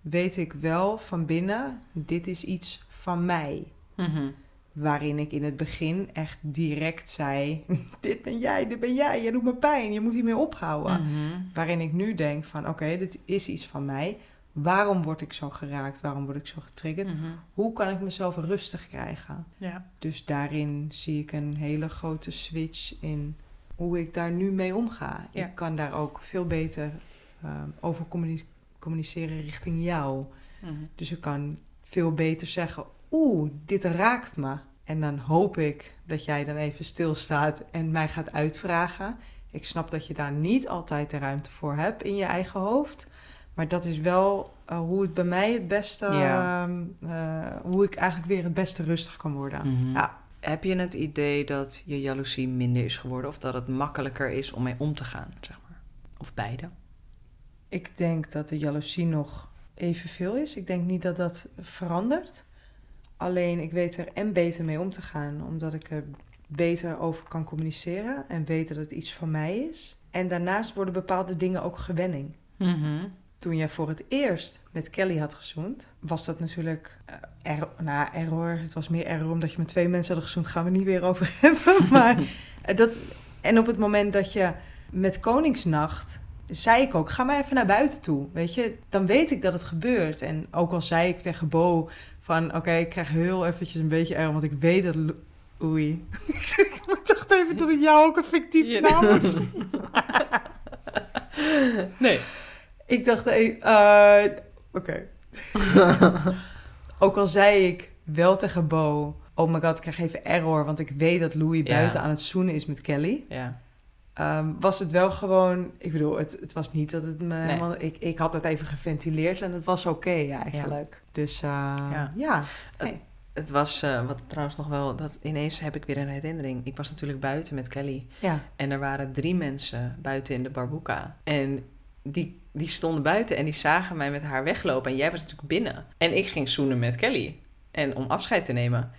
weet ik wel van binnen, dit is iets van mij. Mm Waarin ik in het begin echt direct zei: <laughs> Dit ben jij, dit ben jij, je doet me pijn, je moet hiermee ophouden. Mhm. Waarin ik nu denk: van oké, dit is iets van mij. Waarom word ik zo geraakt? Waarom word ik zo getriggerd? Mhm. Hoe kan ik mezelf rustig krijgen? Ja. Dus daarin zie ik een hele grote switch in hoe ik daar nu mee omga. Ik kan daar ook veel beter ehm, over communiceren richting jou. Mhm. Dus ik kan veel beter zeggen: Oeh, dit raakt me. En dan hoop ik dat jij dan even stilstaat en mij gaat uitvragen. Ik snap dat je daar niet altijd de ruimte voor hebt in je eigen hoofd. Maar dat is wel uh, hoe het bij mij het beste, ja. uh, hoe ik eigenlijk weer het beste rustig kan worden. Mm-hmm. Ja. Heb je het idee dat je jaloezie minder is geworden of dat het makkelijker is om mee om te gaan, zeg maar? Of beide? Ik denk dat de jaloezie nog evenveel is. Ik denk niet dat dat verandert. Alleen ik weet er en beter mee om te gaan, omdat ik er beter over kan communiceren en weet dat het iets van mij is. En daarnaast worden bepaalde dingen ook gewenning. Mm-hmm toen jij voor het eerst met Kelly had gezoend, was dat natuurlijk uh, nou, error. Het was meer error omdat je met twee mensen had gezoend. Gaan we niet weer over <laughs> hebben. Maar eh, dat, en op het moment dat je met Koningsnacht zei ik ook, ga maar even naar buiten toe. Weet je, dan weet ik dat het gebeurt. En ook al zei ik tegen Bo van, oké, ik krijg heel eventjes een beetje erg, want ik weet dat... Oei. <laughs> ik dacht even dat ik jou ook een fictief naam moest Nee. Ik dacht, uh, oké. <laughs> Ook al zei ik wel tegen Bo, oh my god, ik krijg even error, want ik weet dat Louis buiten aan het zoenen is met Kelly. Ja. Um, was het wel gewoon, ik bedoel, het, het was niet dat het me helemaal, ik, ik had het even geventileerd en het was oké eigenlijk. Dus uh, ja. ja. Het, het was, uh, wat trouwens nog wel, dat ineens heb ik weer een herinnering. Ik was natuurlijk buiten met Kelly. Ja. En er waren drie mensen buiten in de Barbuka. En die die stonden buiten en die zagen mij met haar weglopen. En jij was natuurlijk binnen. En ik ging zoenen met Kelly. En om afscheid te nemen.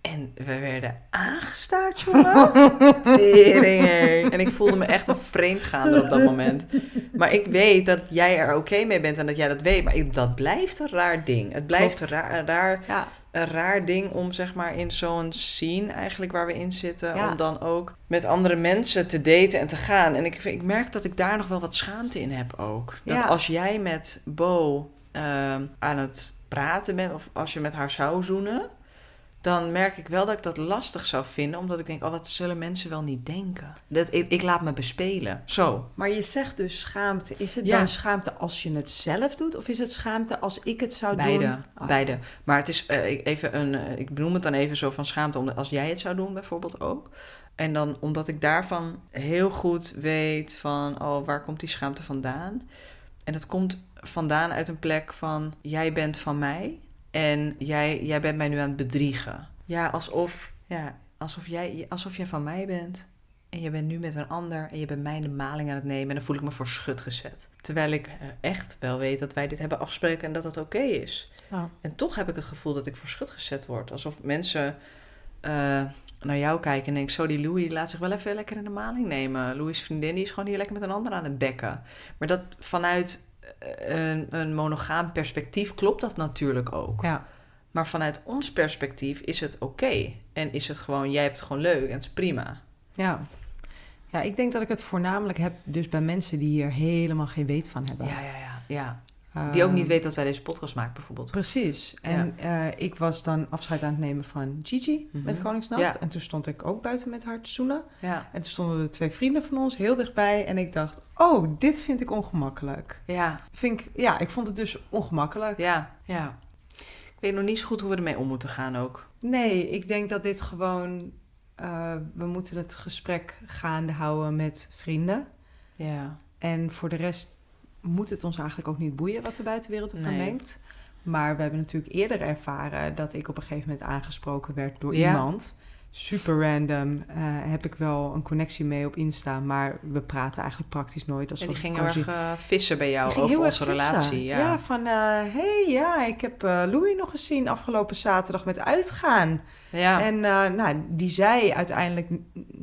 En we werden aangestaard, jongen. <laughs> Tering, En ik voelde me echt een vreemdgaander op dat moment. Maar ik weet dat jij er oké mee bent en dat jij dat weet. Maar dat blijft een raar ding. Het blijft een raar, raar ja een raar ding om zeg maar in zo'n scene eigenlijk waar we in zitten, om dan ook met andere mensen te daten en te gaan. En ik, ik merk dat ik daar nog wel wat schaamte in heb ook. Dat als jij met Bo ehm, aan het praten bent of als je met haar zou zoenen, dan merk ik wel dat ik dat lastig zou vinden. Omdat ik denk, oh, wat zullen mensen wel niet denken? Dat, ik, ik laat me bespelen. Zo. Maar je zegt dus schaamte. Is het dan schaamte als je het zelf doet? Of is het schaamte als ik het zou beide, doen? Oh. Beide. Maar het is uh, even een... Uh, ik benoem het dan even zo van schaamte omdat als jij het zou doen bijvoorbeeld ook. En dan omdat ik daarvan heel goed weet van... Oh, waar komt die schaamte vandaan? En dat komt vandaan uit een plek van... Jij bent van mij... En jij, jij bent mij nu aan het bedriegen. Ja, alsof, ja, alsof, jij, alsof jij van mij bent. En je bent nu met een ander en je bent mij de maling aan het nemen. En dan voel ik me voor schut gezet. Terwijl ik eh, echt wel weet dat wij dit hebben afgesproken en dat dat oké is. Ja. En toch heb ik het gevoel dat ik voor schut gezet word. Alsof mensen uh, naar jou kijken en denken... zo, die Louis laat zich wel even lekker in de maling nemen. Louis' vriendin die is gewoon hier lekker met een ander aan het bekken. Maar dat vanuit een, een monogaam perspectief klopt dat natuurlijk ook. Ja. Maar vanuit ons perspectief is het oké. En is het gewoon, jij hebt het gewoon leuk en het is prima. Ja. Ja, ik denk dat ik het voornamelijk heb dus bij mensen die hier helemaal geen weet van hebben. Ja, ja, ja. ja. Die ook niet Ehm, weet dat wij deze podcast maken, bijvoorbeeld. Precies. En eh, ik was dan afscheid aan het nemen van Gigi Mhm. met Koningsnacht. Ja. En toen stond ik ook buiten met haar te zoenen. Ja. En toen stonden er twee vrienden van ons heel dichtbij. En ik dacht, oh, dit vind ik ongemakkelijk. Ja, Vind ik, ja, ik vond het dus ongemakkelijk. ja, ja. Ik weet nog niet zo goed hoe we ermee om moeten gaan ook. Nee, ik denk dat dit gewoon... eh, we moeten het gesprek gaande houden met vrienden. Ja. En voor de rest moet het ons eigenlijk ook niet boeien wat de buitenwereld ervan Nee. denkt. Maar we hebben natuurlijk eerder ervaren dat ik op een gegeven moment aangesproken werd door Ja. iemand. Super random. eh, heb ik wel een connectie mee op Insta, maar we praten eigenlijk praktisch nooit. Als En die ging heel erg eh, vissen bij jou over onze relatie. Ja. van hé, hey, ja, ik heb eh, Louis nog gezien afgelopen zaterdag met uitgaan. ja. En eh, nou, die zei uiteindelijk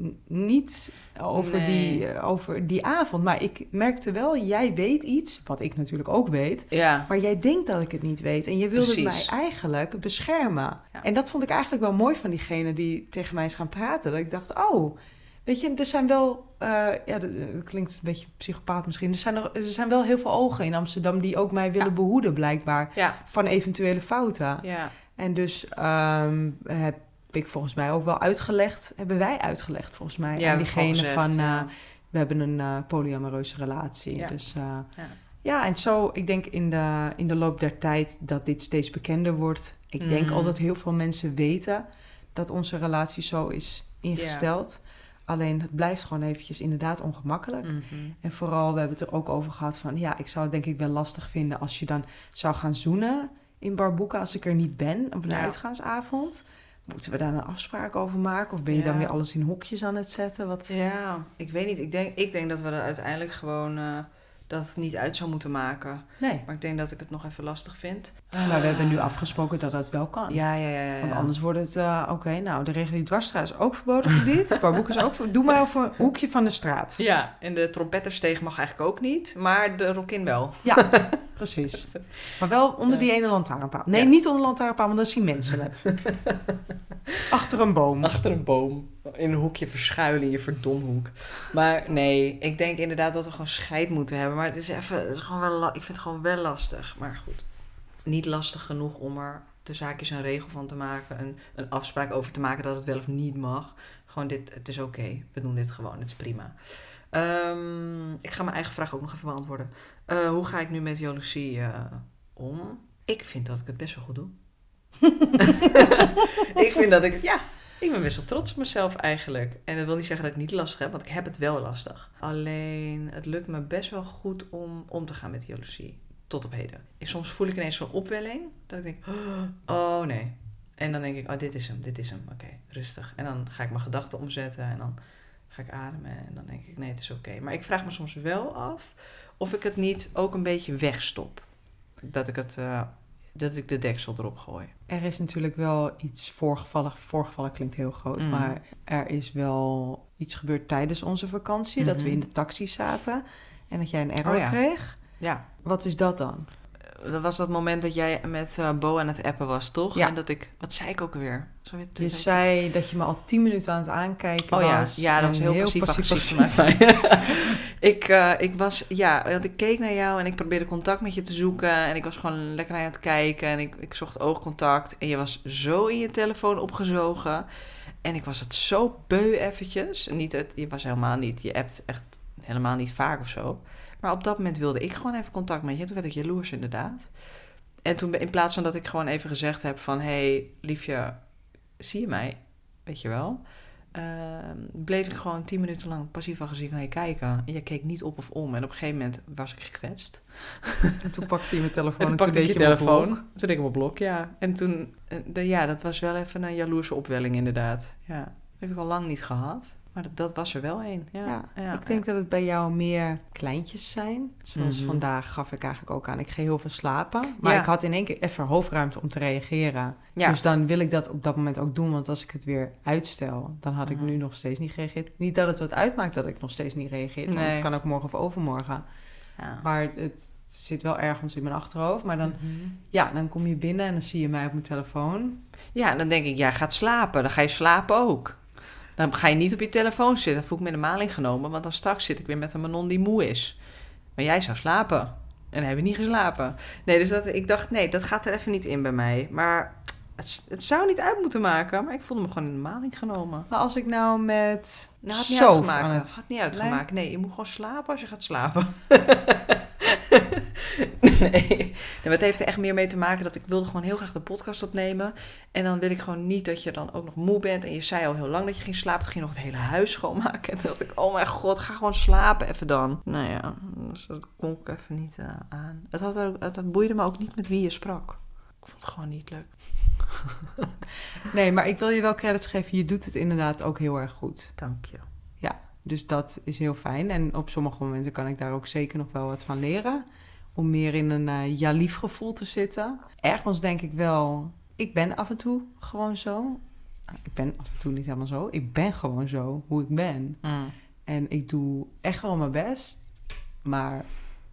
n- n- niet over, Nee. die, eh, over die avond. Maar ik merkte wel, jij weet iets, wat ik natuurlijk ook weet. ja. Maar jij denkt dat ik het niet weet. En je wilde Precies. mij eigenlijk beschermen. Ja. En dat vond ik eigenlijk wel mooi van diegene die tegen mij is gaan praten. Dat ik dacht, oh, weet je, er zijn wel... eh, ja, dat, dat klinkt een beetje psychopaat misschien. Er zijn, er, er zijn wel heel veel ogen in Amsterdam die ook mij willen Ja. behoeden, blijkbaar. Van eventuele fouten. Ja. En dus ehm, heb ik volgens mij ook wel uitgelegd, hebben wij uitgelegd volgens mij Ja, aan diegene van, eh, ja. we hebben een eh, polyamoreuze relatie. Ja. Dus eh, Ja. ja, en zo, ik denk in de, in de loop der tijd dat dit steeds bekender wordt. Ik denk Mhm. al dat heel veel mensen weten dat onze relatie zo is ingesteld. Alleen het blijft gewoon eventjes inderdaad ongemakkelijk. Mhm. En vooral, we hebben het er ook over gehad van... ja, ik zou het denk ik wel lastig vinden als je dan zou gaan zoenen in Barboeka... als ik er niet ben op een Ja. uitgaansavond. Moeten we daar een afspraak over maken? Of ben je dan weer alles in hokjes aan het zetten? Wat... Ja, ik weet niet. Ik denk, ik denk dat we er uiteindelijk gewoon eh, dat het niet uit zou moeten maken. Nee. Maar ik denk dat ik het nog even lastig vind. Maar we hebben nu afgesproken dat dat wel kan. Ja, ja, ja. ja, ja. Want anders wordt het, eh, oké, nou, de regelie dwarsstraat is ook verboden gebied. Barboek is ook Doe maar over een hoekje van de straat. Ja, en de trompettersteeg mag eigenlijk ook niet, maar de rockin wel. Ja, precies. <laughs> Maar wel onder die ene lantaarnpaal. Nee, Ja. niet onder de lantaarnpaal, want dan zien mensen het. <laughs> Achter een boom. Achter een boom. In een hoekje verschuilen in je verdomhoek. Maar nee, ik denk inderdaad dat we gewoon scheid moeten hebben. Maar het is even, het is gewoon wel, ik vind het gewoon wel lastig. Maar goed, niet lastig genoeg om er de zaakjes een regel van te maken. Een, een afspraak over te maken dat het wel of niet mag. Gewoon dit, het is oké. We doen dit gewoon, het is prima. Ehm, ik ga mijn eigen vraag ook nog even beantwoorden. Eh, hoe ga ik nu met jaloezie eh, om? Ik vind dat ik het best wel goed doe. <laughs> ik vind dat ik het, ja, ik ben best wel trots op mezelf eigenlijk. En dat wil niet zeggen dat ik niet lastig heb, want ik heb het wel lastig. Alleen, het lukt me best wel goed om om te gaan met jaloezie. Tot op heden. Ik- Soms voel ik ineens zo'n opwelling, dat ik denk, <gasps> oh nee. En dan denk ik, oh dit is hem, dit is hem. Oké, rustig. En dan ga ik mijn gedachten omzetten en dan ga ik ademen. En dan denk ik, nee, het is oké. Maar ik vraag me soms wel af of ik het niet ook een beetje wegstop. Dat ik, het, eh, dat ik de deksel erop gooi. Er is natuurlijk wel iets voorgevallen. Voorgevallen klinkt heel groot, Mm. maar er is wel iets gebeurd tijdens onze vakantie. Dat we Mhm. in de taxi zaten en dat jij een error Oh ja. kreeg. Ja, Wat is dat dan? Dat was dat moment dat jij met eh, Bo aan het appen was, toch? Ja. En dat ik... Wat zei ik ook weer- Je zei dat je me al tien minuten aan het aankijken Oh ja, was. ja, dat was heel, passief <laughs> mij. Ik, eh, ik was, ja, want ik keek naar jou en ik probeerde contact met je te zoeken. En ik was gewoon lekker naar je aan het kijken en ik, ik zocht oogcontact. En je was zo in je telefoon opgezogen. En ik was het zo beu eventjes. Niet het, je was helemaal niet, je appt echt helemaal niet vaak of zo. Maar op dat moment wilde ik gewoon even contact met je. Toen werd ik jaloers inderdaad. En toen, in plaats van dat ik gewoon even gezegd heb van... hé, hey, liefje, zie je mij? Weet je wel? Ehm, bleef ik gewoon tien minuten lang passief-agressief naar je kijken. En je keek niet op of om. En op een gegeven moment was ik gekwetst. En toen pakte je mijn telefoon <laughs> En toen en pakte ik je telefoon. blok. Toen deed ik hem op blok, ja. En toen, eh, de- ja, dat was wel even een jaloerse opwelling inderdaad. Ja, dat heb ik al lang niet gehad. Maar dat, dat was er wel een. Ja, Ja, ja, ik denk dat het bij jou meer kleintjes zijn. Zoals Mhm. vandaag gaf ik eigenlijk ook aan. Ik ga heel veel slapen. Maar ik had in één keer even hoofdruimte om te reageren. Dus dan wil ik dat op dat moment ook doen. Want als ik het weer uitstel, dan had ik Mhm. nu nog steeds niet gereageerd. Niet dat het wat uitmaakt dat ik nog steeds niet reageer. Want Nee. het kan ook morgen of overmorgen. Ja. Maar het zit wel ergens in mijn achterhoofd. Maar dan, Mhm. ja, dan kom je binnen en dan zie je mij op mijn telefoon. Ja, en dan denk ik, jij gaat slapen. Dan ga je slapen ook. Dan ga je niet op je telefoon zitten. Dan voel ik me in de maling genomen. Want dan straks zit ik weer met een manon die moe is. Maar jij zou slapen. En dan heb je niet geslapen. Nee, dus dat, ik dacht, nee, dat gaat er even niet in bij mij. Maar het, het zou niet uit moeten maken. Maar ik voelde me gewoon in de maling genomen. Maar als ik nou met Nou, had niet uitgemaakt. het- Had niet uitgemaakt. Nee, je moet gewoon slapen als je gaat slapen. <laughs> <laughs> nee. nee, maar het heeft er echt meer mee te maken dat ik wilde gewoon heel graag de podcast opnemen. En dan wil ik gewoon niet dat je dan ook nog moe bent. En je zei al heel lang dat je ging slapen. Toen ging je nog het hele huis schoonmaken. <laughs> En toen dacht ik, oh mijn god, ga gewoon slapen even dan. Nou ja, dus dat kon ik even niet eh, aan. Het, had ook, het, het boeide me ook niet met wie je sprak. Ik vond het gewoon niet leuk. <laughs> Nee, maar ik wil je wel credits geven. Je doet het inderdaad ook heel erg goed. Dank je. Dus dat is heel fijn. En op sommige momenten kan ik daar ook zeker nog wel wat van leren. Om meer in een eh, ja-lief gevoel te zitten. Ergens denk ik wel... Ik ben af en toe gewoon zo. Ik ben af en toe niet helemaal zo. Ik ben gewoon zo, hoe ik ben. Mm. En ik doe echt wel mijn best. Maar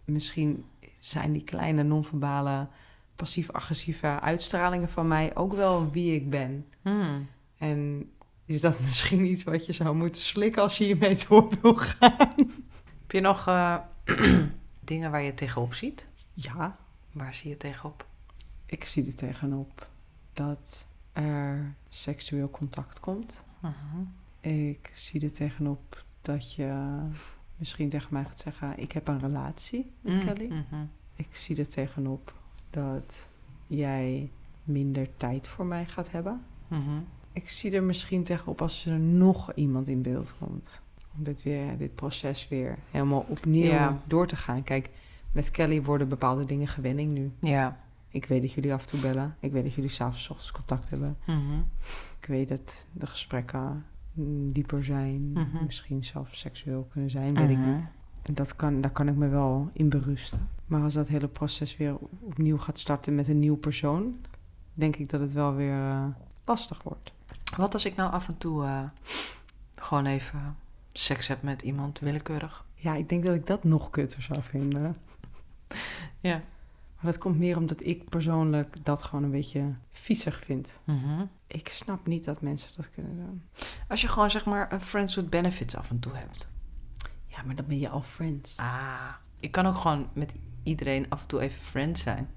misschien zijn die kleine non-verbale... passief-agressieve uitstralingen van mij... ook wel wie ik ben. Mm. En is dat <laughs> misschien iets wat je zou moeten slikken als je hiermee door wil gaan? Heb je nog eh, <clears throat> dingen waar je tegenop ziet? Ja, Waar zie je tegenop? ik zie er tegenop dat er seksueel contact komt. Ik zie er tegenop dat je misschien tegen mij gaat zeggen: Ik heb een relatie met Mm, Kelly. mhm. Ik zie er tegenop dat jij minder tijd voor mij gaat hebben. Mhm. Ik zie er misschien tegenop als er nog iemand in beeld komt. Om dit, weer, dit proces weer helemaal opnieuw Ja. door te gaan. Kijk, met Kelly worden bepaalde dingen gewenning nu. Ja. Ik weet dat jullie af en toe bellen. Ik weet dat jullie s'avonds ochtends contact hebben. Mhm. Ik weet dat de gesprekken dieper zijn. Mhm. Misschien zelfs seksueel kunnen zijn, weet ik Mhm. niet. En dat kan, daar kan ik me wel in berusten. Maar als dat hele proces weer opnieuw gaat starten met een nieuw persoon... denk ik dat het wel weer eh, lastig wordt. Wat als ik nou af en toe eh, gewoon even seks heb met iemand willekeurig? Ja, ik denk dat ik dat nog kutter zou vinden. Ja. Maar dat komt meer omdat ik persoonlijk dat gewoon een beetje viezig vind. Mhm. Ik snap niet dat mensen dat kunnen doen. Als je gewoon zeg maar een friends with benefits af en toe hebt. Ja, maar dan ben je al friends. Ah. Ik kan ook gewoon met iedereen af en toe even friends zijn.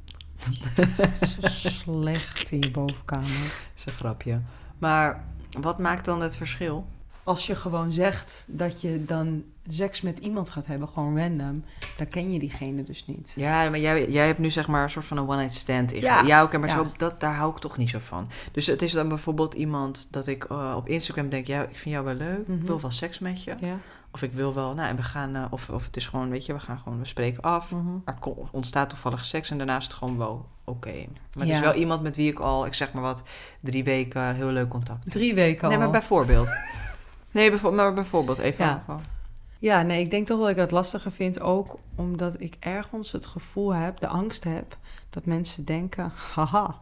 Het is zo slecht in je bovenkamer. Dat is een grapje. Maar wat maakt dan het verschil? Als je gewoon zegt dat je dan seks met iemand gaat hebben, gewoon random, dan ken je diegene dus niet. Ja, maar jij, jij hebt nu zeg maar een soort van een one-night stand. in. Ja. ja oké, maar Ja. zo, dat, daar hou ik toch niet zo van. Dus het is dan bijvoorbeeld iemand dat ik eh, op Instagram denk... ja, ik vind jou wel leuk, Mhm. ik wil wel seks met je. Ja. Of ik wil wel, nou, en we gaan... eh, of, of het is gewoon, weet je, we gaan gewoon, we spreken af. Mhm. Er ko- ontstaat toevallig seks en daarna is het gewoon wel oké. Maar het Ja. is wel iemand met wie ik al, ik zeg maar wat, drie weken heel leuk contact heb. Drie weken al. Nee, maar bijvoorbeeld. <laughs> Nee, maar bijvoorbeeld, even. Ja. Ja, nee, ik denk toch dat ik dat lastiger vind. Ook omdat ik ergens het gevoel heb, de angst heb, dat mensen denken: haha,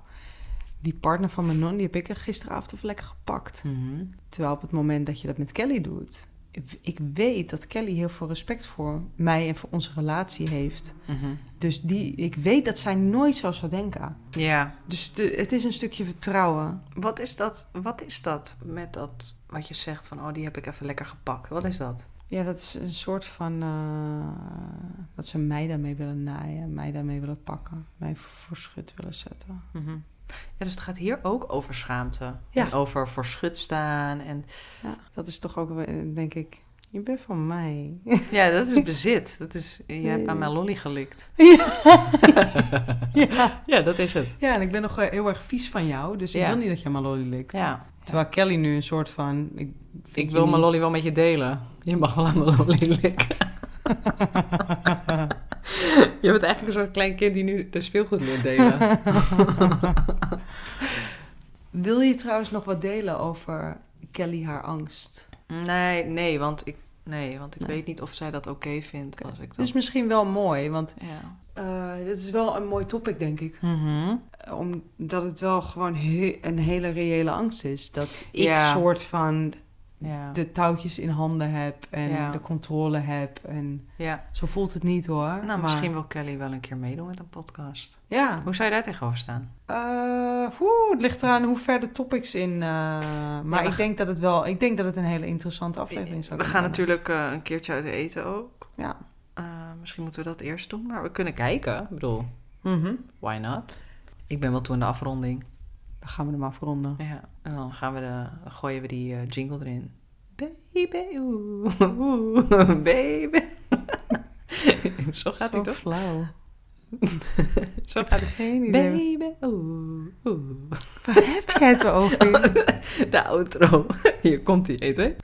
die partner van mijn non, die heb ik er gisteravond even lekker gepakt. Mhm. Terwijl op het moment dat je dat met Kelly doet, ik- ik weet dat Kelly heel veel respect voor mij en voor onze relatie heeft. Mhm. Dus die, ik weet dat zij nooit zo zou denken. Ja. Dus de- het is een stukje vertrouwen. Wat is, dat, wat is dat met dat wat je zegt van, oh, die heb ik even lekker gepakt? Wat is dat? Ja, dat is een soort van eh, dat ze mij daarmee willen naaien, mij daarmee willen pakken, mij voor schut willen zetten. Mhm. Ja, dus het gaat hier ook over schaamte. Ja. En over voor schut staan. En, Ja, dat is toch ook, wel, denk ik, je bent van mij. ja, dat is bezit. Dat is, je hebt aan mijn lolly gelikt. <laughs> ja. Ja, dat is het. ja, en ik ben nog eh, heel erg vies van jou, dus ik Ja. wil niet dat je mijn lolly likt. Ja. Terwijl Kelly nu een soort van... Ik, wil mijn lolly wel met je delen. Je mag wel aan mijn lolly likken. <laughs> je bent eigenlijk een soort klein kind die nu de speelgoed leert delen. <laughs> Wil je trouwens nog wat delen over Kelly haar angst? nee, nee, want ik, nee, want ik Nee. weet niet of zij dat oké vindt als ik Het dat... is misschien wel mooi, want Ja. Eh dit is wel een mooi topic, denk ik. Mhm. Omdat het wel gewoon he- een hele reële angst is. Dat ik Ja. soort van Ja. de touwtjes in handen heb en Ja. de controle heb. En ja. zo voelt het niet hoor. Nou, maar- misschien wil Kelly wel een keer meedoen met een podcast. Ja. Hoe zou je daar tegenover staan? Eh, het ligt eraan hoe ver de topics in. eh, maar we ik denk dat het wel. Ik denk dat het een hele interessante aflevering zou We kunnen gaan worden. natuurlijk eh, een keertje uit eten ook. Ja. Misschien moeten we dat eerst doen. Maar we kunnen kijken. Ik bedoel, Mhm. why not? Ik ben wel toe aan de afronding. Dan gaan we hem afronden. Ja, en dan gaan we de, dan gooien we die eh, jingle erin. Baby, oeh, oeh, <laughs> baby. <laughs> Zo gaat hij toch? flauw. Zo <laughs> Ik heb geen idee. Baby, oeh, oeh. Waar heb jij het over? De outro. Hier komt hij, heel leuk.